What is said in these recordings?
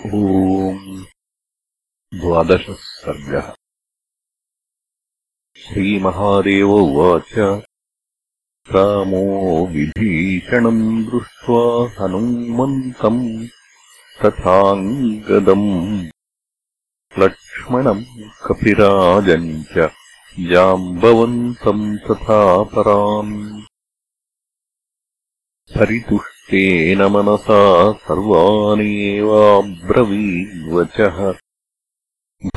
ओम् द्वादशः सर्गः श्रीमहादेव उवाच। रामो विभीषणम् दृष्ट्वा हनुमन्तम् तथाङ्गदम् लक्ष्मणम् कपिराजम् च जाम्बवन्तम् तथा परान् परितुष्टेन मनसा सर्वानेवाब्रवीवचः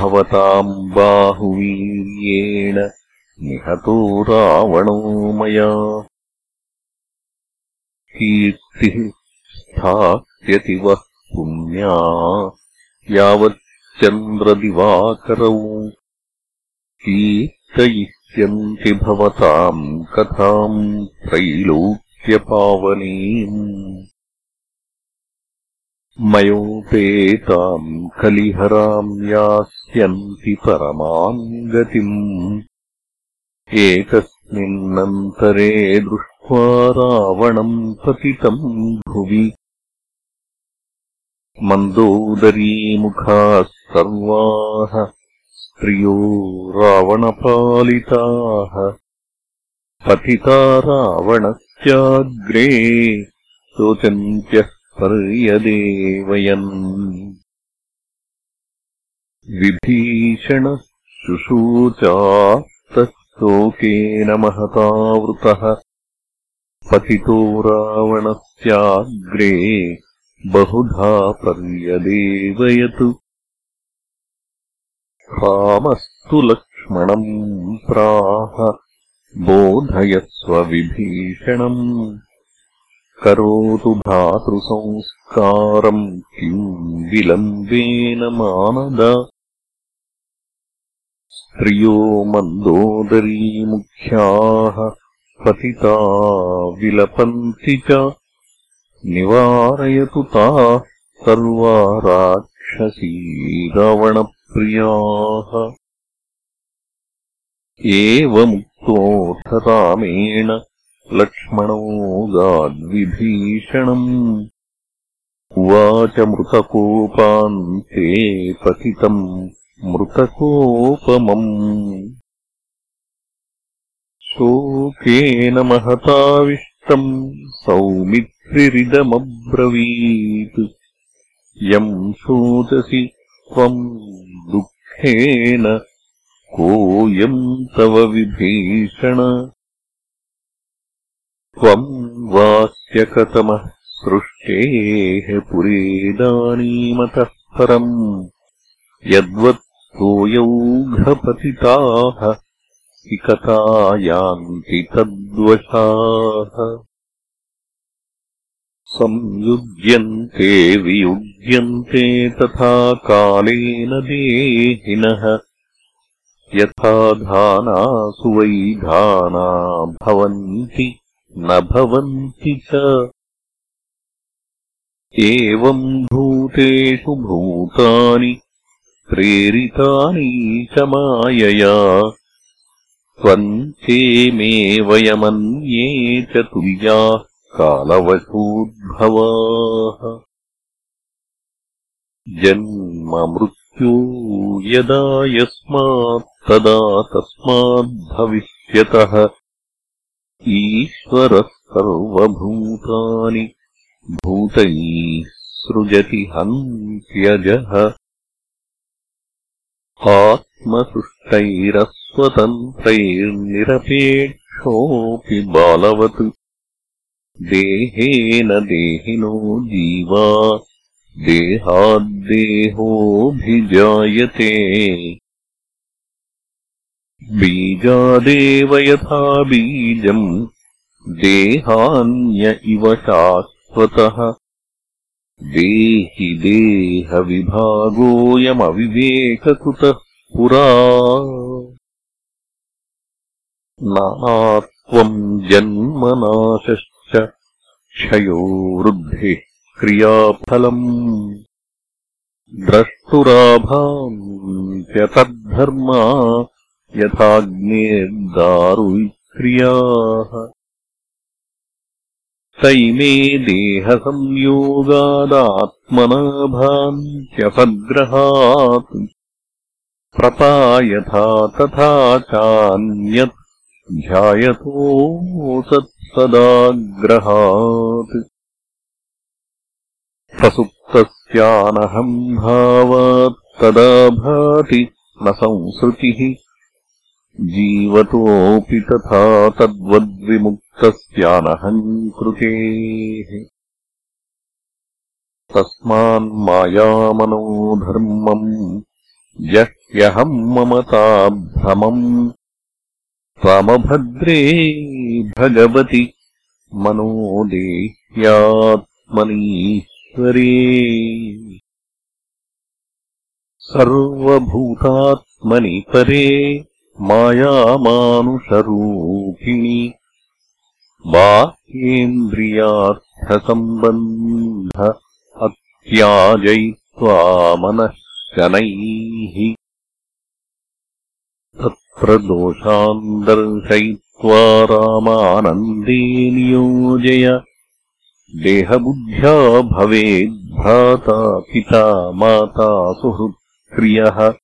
भवताम् बाहुवीर्येण निहतो रावणो मया। कीर्तिः स्थास्यति वः पुण्या यावच्चन्द्रदिवाकरौ कीर्तयिष्यन्ति भवताम् कथाम् त्रैलो पावनीम् मयोपेताम् कलिहराम् यास्यन्ति परमाम् गतिम् एकस्मिन्नन्तरे दृष्ट्वा रावणम् पतितम् भुवि। मन्दोदरीमुखाः सर्वाः स्त्रियो रावणपालिताः। पतिता रावणः ्रे शोचन्त्यः पर्यदेवयन् विभीषण शुशूचास्तः शोकेन महतावृतः। पतितो रावणस्याग्रे बहुधा पर्यदेवयत्। रामस्तु लक्ष्मणम् प्राह बोधयस्वविभीषणम्। करोतु भातृसंस्कारम् किम् विलम्बेन मानद। स्त्रियो मन्दोदरीमुख्याः पतिता विलपन्ति च। निवारयतु ताः सर्वा राक्षसी रावणप्रियाः रामेण लक्ष्मणो गाद्विभीषणम् उवाच मृतकोपान्ते पतितम् मृतकोपमम्। शोकेन महताविष्टम् सौमित्रिरिदमब्रवीत्। यम् शोचसि त्वम् दुःखेन कोऽयम् तव विभीषण? त्वम् वास्यकतमः सृष्टेः पुरेदानीमतः परम्। यद्वत् सोऽयौघपतिताः इकता यान्ति तद्वशाः। संयुज्यन्ते वियुज्यन्ते तथा कालेन देहिनः यथा धानासु वै धाना भवन्ति न भवन्ति च। एवम् भूतेषु भूतानि प्रेरितानि च मायया। त्वम् चेमे वयमन्ये च तुल्याः कालवशोद्भवाः। जन्ममृत् यदा यस्मात् तदा तस्माद्भविष्यतः ईश्वरः सर्वभूतानि भूतैः सृजति हन्त्यजः। आत्मसृष्टैरस्वतन्त्रैर्निरपेक्षोऽपि बालवत्। देहेन देहिनो जीवा देहाद्देहोऽभिजायते। बीजादेव यथा बीजम् देहान्य इव शाश्वतः। देहि देहविभागोऽयमविवेककृतः पुरा। नात्वम् जन्मनाशश्च क्षयो वृद्धिः क्रियाफलम्। द्रष्टुराभान्त्यतद्धर्मा यथाग्नेर्दारुविक्रियाः। तैमे देहसंयोगादात्मनाभान्त्यसद्ग्रहात् प्रपायथा तथा चान्यत् ध्यायतो तत्सदाग्रहात् प्रसुप्तस्यानहम् भावात्तदा भाति न संसृतिः। जीवतोऽपि तथा तद्वद्विमुक्तस्यानहम् कृतेः तस्मान्मायामनो धर्मम् जह्यहम् ममताभ्रमम् रामभद्रे भगवति मनो देह्यात्मनीश्वरे सर्वभूतात्मनि परे मायामानुषरूपिणि बाह्येन्द्रियार्थसम्बन्ध अत्याजयित्वा मनः शनैः तत्र दोषान् दर्शयित्वा रामानन्दे नियोजय देहबुद्ध्या भवेद्भ्राता पिता माता सुहृत्प्रियः।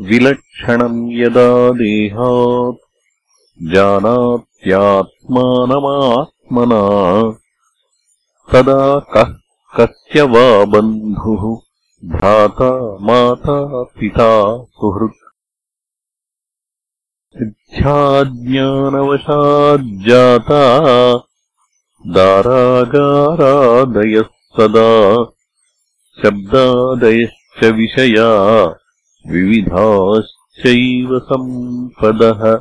विलक्षणम् यदा देहात् जानात्यात्मानमात्मना तदा कः कस्य वा बन्धुः भ्राता माता पिता सुहृत्। इच्छाज्ञानवशाज्जाता दारागारादयः सदा शब्दादयश्च विषया विविधाश्चैव सम्पदः।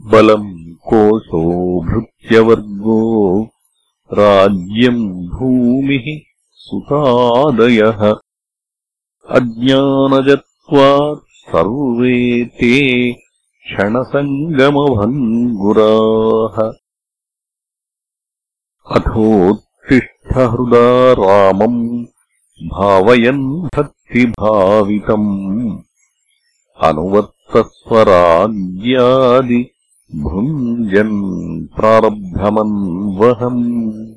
बलम् कोशो भृत्यवर्गो राज्यम् भूमिः सुतादयः। अज्ञानजत्वात् सर्वे ते क्षणसङ्गमभङ्गुराः अथोत्तिष्ठहृदा रामम् भावयन् भक्तिभावितम्। अनुवर्तस्वराज्यादि भुञ्जन् प्रारब्धमन्वहम्।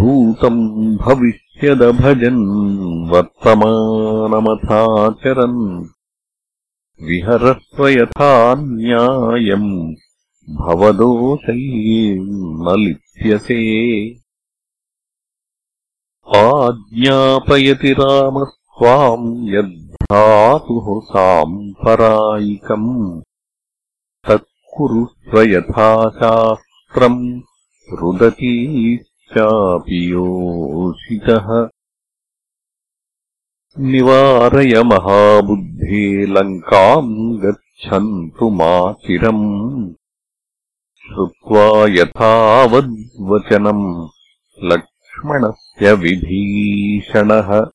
भूतम् भविष्यदभजन् वर्तमानमथाचरन्। विहरस्व यथा न्यायम् भवदोषैर्न लिप्यसे आज्ञापयति रामस्त्वाम् यद्धातुः साम्परायिकम् तत्कुरुष्व यथा शास्त्रम् रुदतीश्चापि योषितः। निवारय महाबुद्धे लङ्काम् गच्छन्तु माचिरम् श्रुत्वा यथावद्वचनम् लक्ष्मणस्य विभीषणः।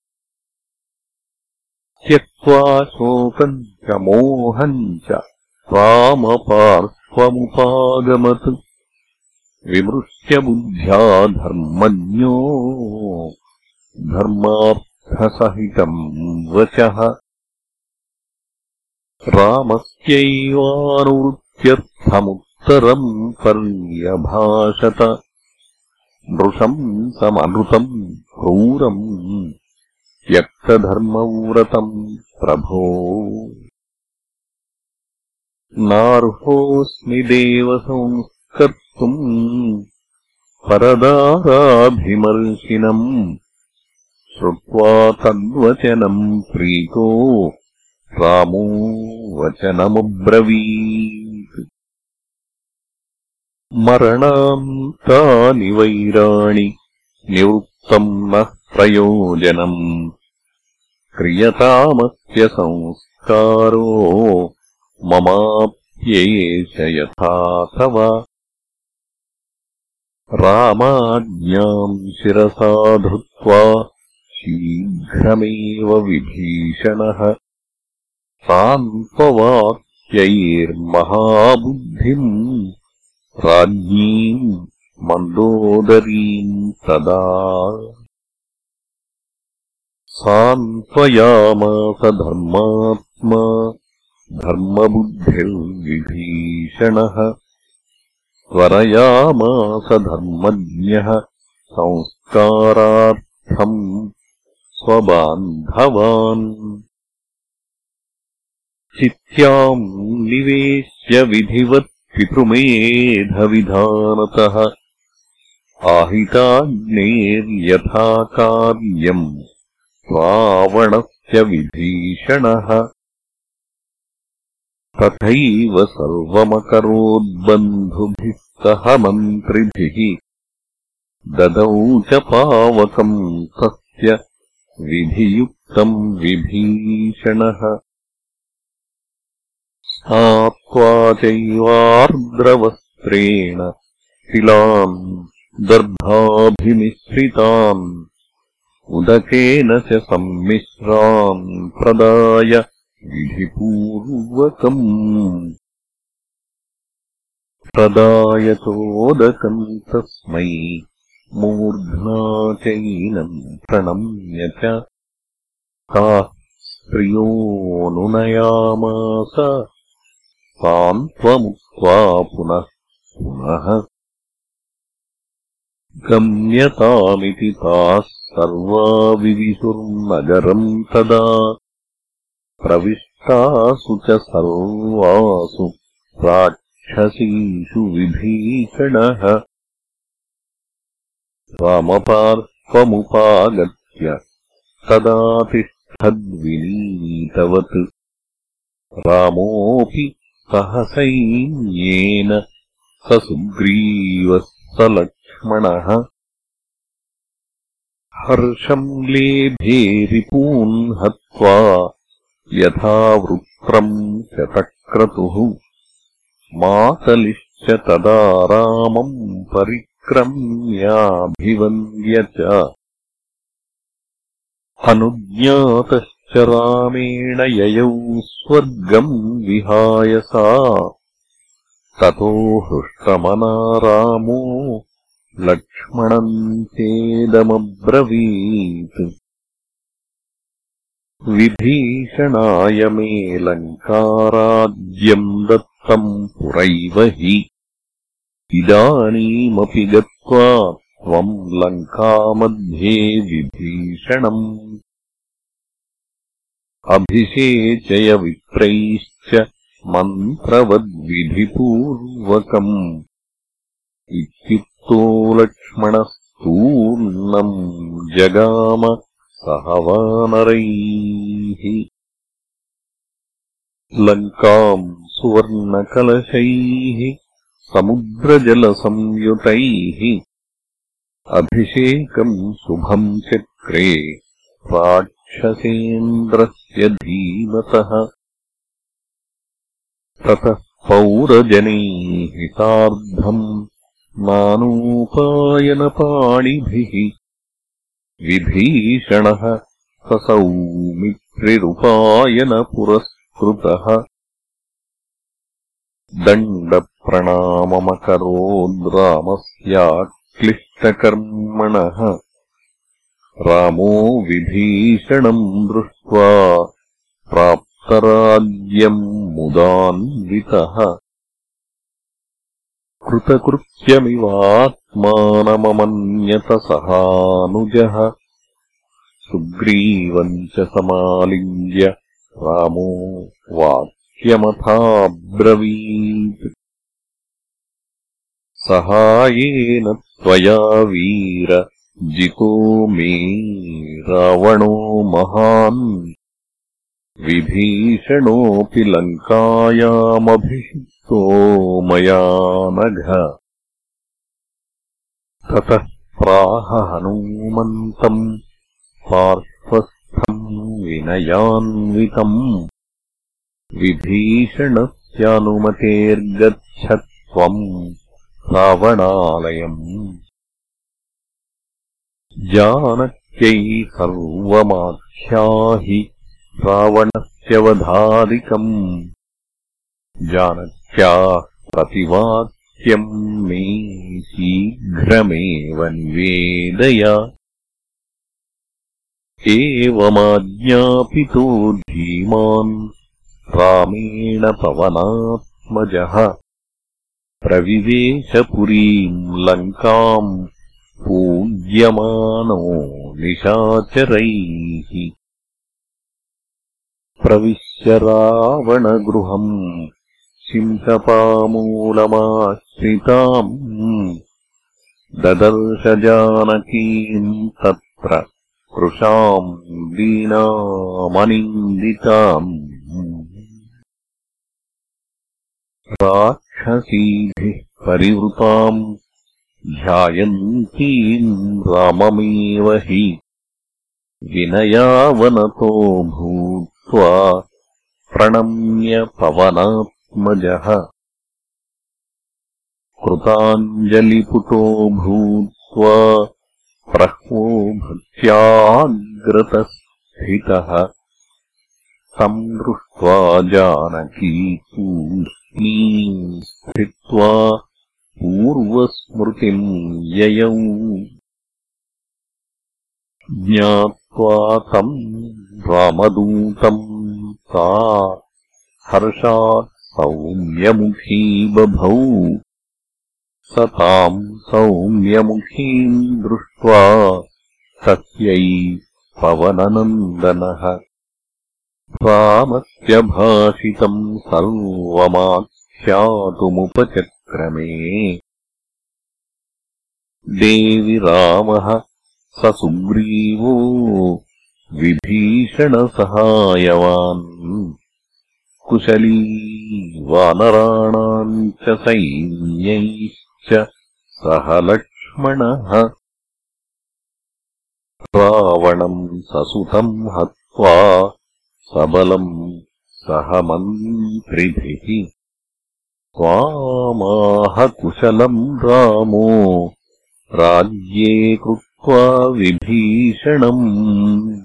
त्यक्त्वा शोकम् च मोहम् च रामपार्श्वमुपागमत् विमृश्य बुद्ध्या धर्मज्ञो धर्मार्थसहितम् वचः रामस्यैवानुवृत्त्यर्थमुत्तरम् पर्यभाषत। नृशम् समनृतम् क्रूरम् त्यक्तधर्मव्रतम् प्रभो। नार्होऽस्मि देवसंस्कर्तुम् परदाराभिमर्शिनम् श्रुत्वा तद्वचनम् प्रीतो रामो वचनमब्रवीत् मरणान्तानि वैराणि निवृत्तम् नः प्रयोजनम् क्रियतामस्य संस्कारो ममाप्येष यथा तव। रामाज्ञाम् शिरसा धृत्वा शीघ्रमेव विभीषणः। सान्त्ववाक्यैर्महाबुद्धिम् राज्ञीम् मन्दोदरीम् तदा सान्त्वयामास धर्मात्मा धर्मबुद्धिर्विभीषणः त्वरयामास धर्मज्ञः संस्कारार्थम् स्वबान्धवान्। चित्याम् निवेश्य विधिवत् पितृमेधविधानतः आहिताग्नेर्यथा कार्यम् रावणस्य विभीषणः। तथैव सर्वमकरोद्बन्धुभिः सह मन्त्रिभिः ददौ च पावकम् तस्य विधियुक्तम् विभीषणः स्नात्वा चैवार्द्रवस्त्रेण तिलान् दर्भाभिमिश्रितान् उदकेन च सम्मिश्रान् प्रदाय विधिपूर्वकम् प्रदायतोदकम् तस्मै मूर्ध्ना चैनम् प्रणम्य च ताः स्त्रियोऽनुनयामास तान् त्वमुक्त्वा पुनः पुनः गम्यतामिति ताः सर्वा विविशुर्नगरम् तदा प्रविष्टासु च सर्वासु राक्षसीषु विभीषणः। रामपार्श्वमुपागत्य तदा तिष्ठद्विनीतवत् रामोऽपि सहसैन्येन स सुग्रीवः स लक्ष्मणः हर्षम् लेभे रिपून् हत्वा यथा वृत्रम् शतक्रतुः। मातलिश्च तदा रामम् परिक्रम्याभिवन्द्य च अनुज्ञातश्च रामेण ययौ स्वर्गम् विहाय सा। ततो हृष्टमना रामो लक्ष्मणम् चेदमब्रवीत्। विभीषणाय मे लङ्काराज्यम् दत्तम् पुरैव हि। इदानीमपि गत्वा त्वम् लङ्कामध्ये विभीषणम् अभिषेचय विप्रैश्च मन्त्रवद्विधिपूर्वकम्। इत्युक्तो लक्ष्मणस्तूर्णम् जगाम सह वानरैः लङ्काम् सुवर्णकलशैः समुद्रजलसंयुतैः। अभिषेकम् शुभम् चक्रे राक्षसेन्द्रस्य धीमतः। ततः पौरजनैः सार्धम् नानूपायनपाणिभिः विभीषणः ससौमित्रिरुपायनपुरस्कृतः दण्डप्रणाममकरोद्रामस्याक्लिष्टकर्मणः रामो विभीषणम् दृष्ट्वा प्राप्तराज्यम् मुदान्वितः। कृतकृत्यमिवात्मानममन्यत सहानुजः। सुग्रीवम् च समालिङ्ग्य रामो वाक्यमथाब्रवीत्। सहायेन त्वया वीर जितो मे रावणो महान् विभीषणोऽपि लङ्कायामभिषिक्तो मया नघ। ततः प्राह हनूमन्तम् पार्श्वस्थम् विनयान्वितम् विभीषणस्यानुमतेर्गच्छ त्वम् रावणालयम् जानक्यै सर्वमाख्याहि रावणस्य वधादिकम् जानक्याः प्रतिवाक्यम् मे शीघ्रमेव निवेदय। एवमाज्ञापितो धीमान् रामेण पवनात्मजः। प्रविवेशपुरीम् लङ्काम् पूज्यमानो निशाचरैः प्रविश्य रावणगृहम् शिंसपामूलमाश्रिताम् ददर्शजानकीम् तत्र कृशाम् दीनामनिन्दिताम् राक्षसीभिः परिवृताम् ध्यायन्तीम् राममेव हि विनयावनतो भूत्वा प्रणम्य पवनात्मजः कृताञ्जलिपुतो भूत्वा प्रह्वो भक्त्याग्रतस्थितः तम् जानकी तूष्णीम् स्थित्वा पूर्वस्मृतिम् ययौ। ज्ञात्वा तम् रामदूतम् सा हर्षात् सौम्यमुखी बभौ स ताम् सौम्यमुखीम् दृष्ट्वा तस्यै पवननन्दनः। रामस्यभाषितम् सर्वमाख्यातुमुपचक्रमे देवि रामः स सुग्रीवो विभीषणसहायवान्। कुशली वानराणाम् च सैन्यैश्च सह लक्ष्मणः। रावणम् ससुतम् हत्वा सबलम् सह मन्त्रिभिः त्वामाह कुशलम् रामो। राज्ये कृत्वा विभीषणम्।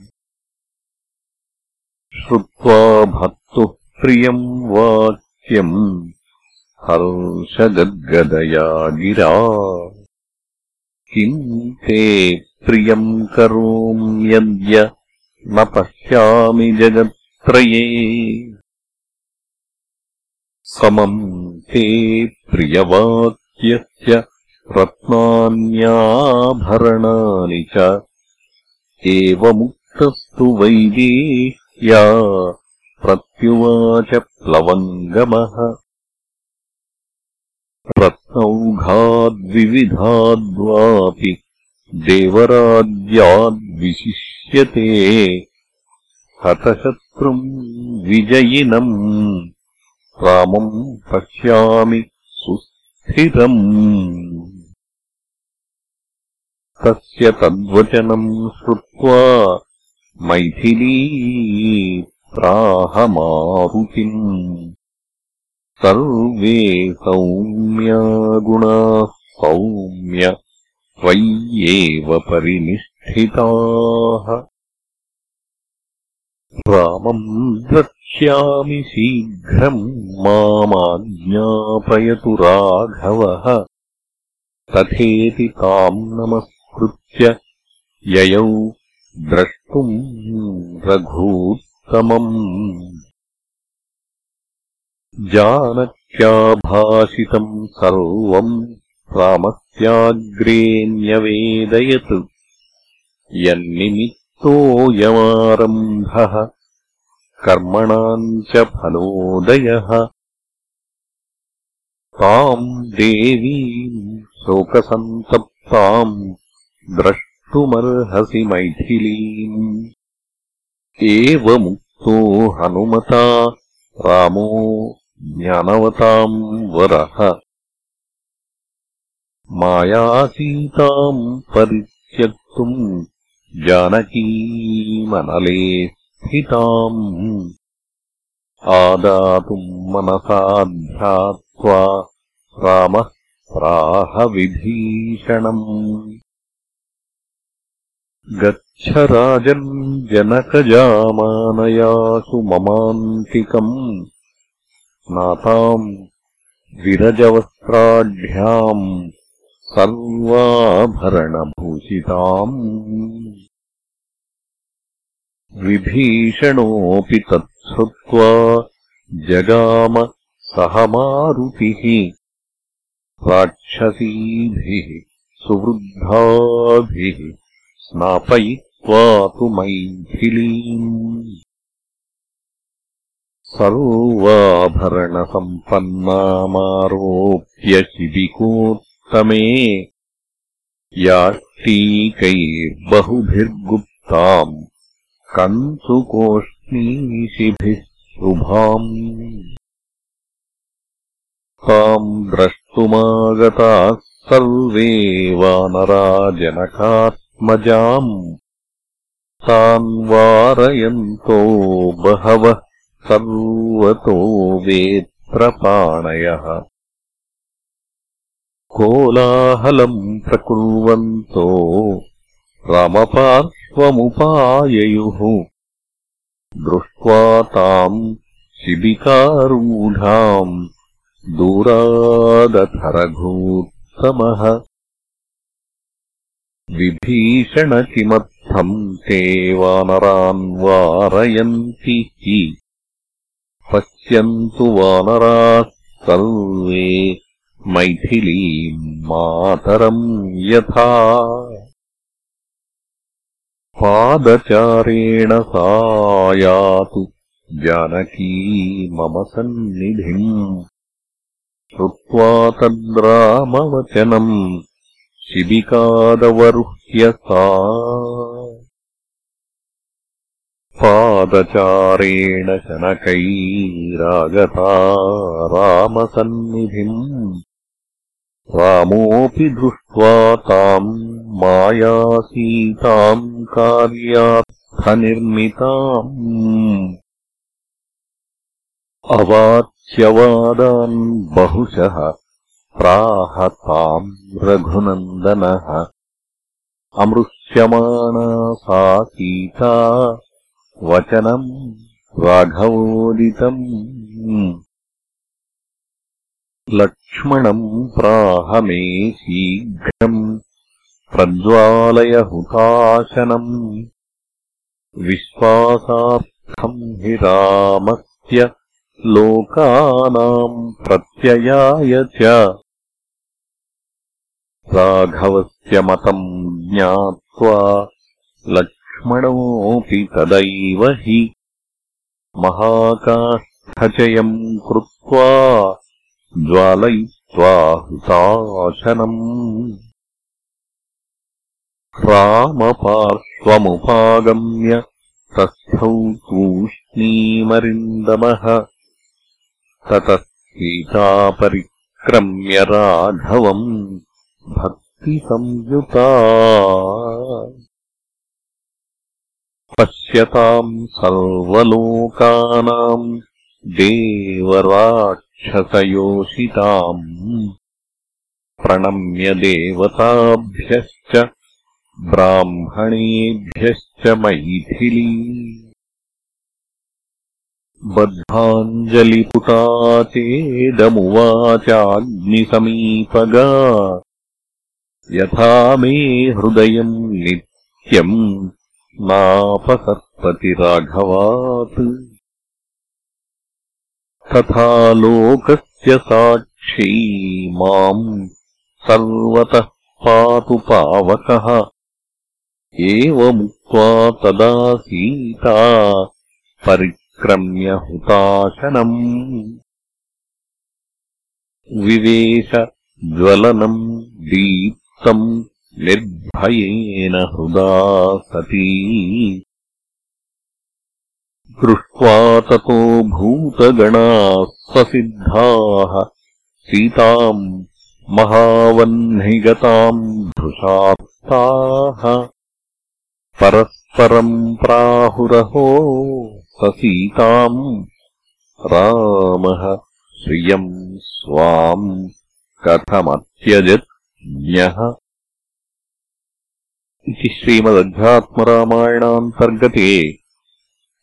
श्रुत्वा भक्तुः प्रियम् वाक्यम् हर्षगद्गदया गिरा। किम् ते प्रियम् करोम्यद्य न पश्यामि जगत्त्रये। समम् ते प्रियवाक्यस्य रत्नान्याभरणानि च एवमुक्तस्तु वैदेह्या प्रत्युवाच प्लवङ्गमः रत्नौघाद्विविधाद्वापि देवराज्याद्विशिष्यते हतशत्रुम् विजयिनम् रामम् पश्यामि सुस्थिरम् तस्य तद्वचनम् श्रुत्वा मैथिली प्राहमारुतिम् सर्वे सौम्यागुणाः सौम्य त्वय्येव परिनिष्ठिताः रामम् द्रक्ष्यामि शीघ्रम् मामाज्ञापयतु राघवः। तथेति ताम् नमः कृत्य ययौ द्रष्टुम् रघूत्तमम्। जानक्याभाषितम् सर्वम् रामस्याग्रे न्यवेदयत् यन्निमित्तोऽयमारम्भः कर्मणाम् च फलोदयः। ताम् देवीम् शोकसन्तप्ताम् द्रष्टुमर्हसि मैथिलीम्। एवमुक्तो हनुमता रामो ज्ञानवताम् वरः। मायासीताम् परित्यक्तुम् जानकीमनले स्थिताम्। आदातुम् मनसा ध्यात्वा रामः विभीषणम् गच्छ राजन् जनकजामानयासु ममान्तिकम्। नाताम् विरजवस्त्राढ्याम् सर्वाभरणभूषिताम्। विभीषणोऽपि तत्श्रुत्वा जगाम सहमारुतिः राक्षसीभिः सुवृद्धाभिः स्नापयित्वा तु मैथिलीम्। सर्वाभरणसम्पन्नामारोप्य शिबिकोत्तमे याष्टीकैर्बहुभिर्गुप्ताम् कन्तुकोष्णीशिभिः शुभाम् ताम् द्रष्टुमागताः सर्वे वानराजनकात्मजाम् तान् वारयन्तो बहवः सर्वतो वेत्रपाणयः कोलाहलम् प्रकुर्वन्तो रामपार्श्वमुपाययुः। दृष्ट्वा ताम् शिबिकारूढाम् दूरादथरघूत्तमः। विभीषण किमर्थम् ते वानरान् वारयन्ति हि। पश्यन्तु वानराः सर्वे मैथिलीम् मातरम् यथा। पादचारेण सायातु जानकी मम सन्निधिम् श्रुत्वा तद्रामवचनम् शिबिकादवरुह्य सा पादचारेण शनकैरागता रामसन्निधिम् रामोऽपि दृष्ट्वा ताम् मायासीताम् कार्यार्थनिर्मिताम्। अवाच्यवादान् बहुशः प्राह ताम् रघुनन्दनः। अमृष्यमाणा सा सीता वचनम् राघवोदितम् लक्ष्मणम् प्राह मे शीघ्रम् प्रज्वालय हुताशनम् विश्वासार्थम् हि रामस्य लोकानाम् प्रत्ययाय च राघवस्य मतम् ज्ञात्वा लक्ष्मणोऽपि तदैव हि महाकाष्ठचयम् कृत्वा ज्वालयित्वा हुताशनम्। रामपार्श्वमुपागम्य तस्थौ तूष्णीमरिन्दमः। ततः सीतापरिक्रम्य राघवम् भक्तिसंयुता। पश्यताम् सर्वलोकानाम् देवराक्षसयोषिताम् प्रणम्य देवताभ्यश्च ब्राह्मणेभ्यश्च मैथिली। बद्धाञ्जलिपुटा चेदमुवाचाग्निसमीपगा यथा मे हृदयम् नित्यम् नापसत्पति राघवात् तथा लोकस्य साक्षी माम् सर्वतः पातु पावकः। एवमुक्त्वा तदा सीता परिक्रम्य हुताशनम्। विवेश ज्वलनम् दीप्तम् निर्भयेन हृदा सती दृष्ट्वा ततो भूतगणाः ससिद्धाः। सीताम् महावह्निगताम् धृषास्ताः परस्परम् प्राहुरहो ससीताम् रामः श्रियम् स्वाम् कथमत्यजत् ज्ञः इति श्रीमदध्यात्मरामायणान्तर्गते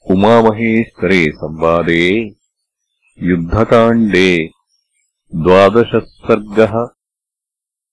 उमामहेश्वरे संवादे युद्धकाण्डे द्वादशः सर्गः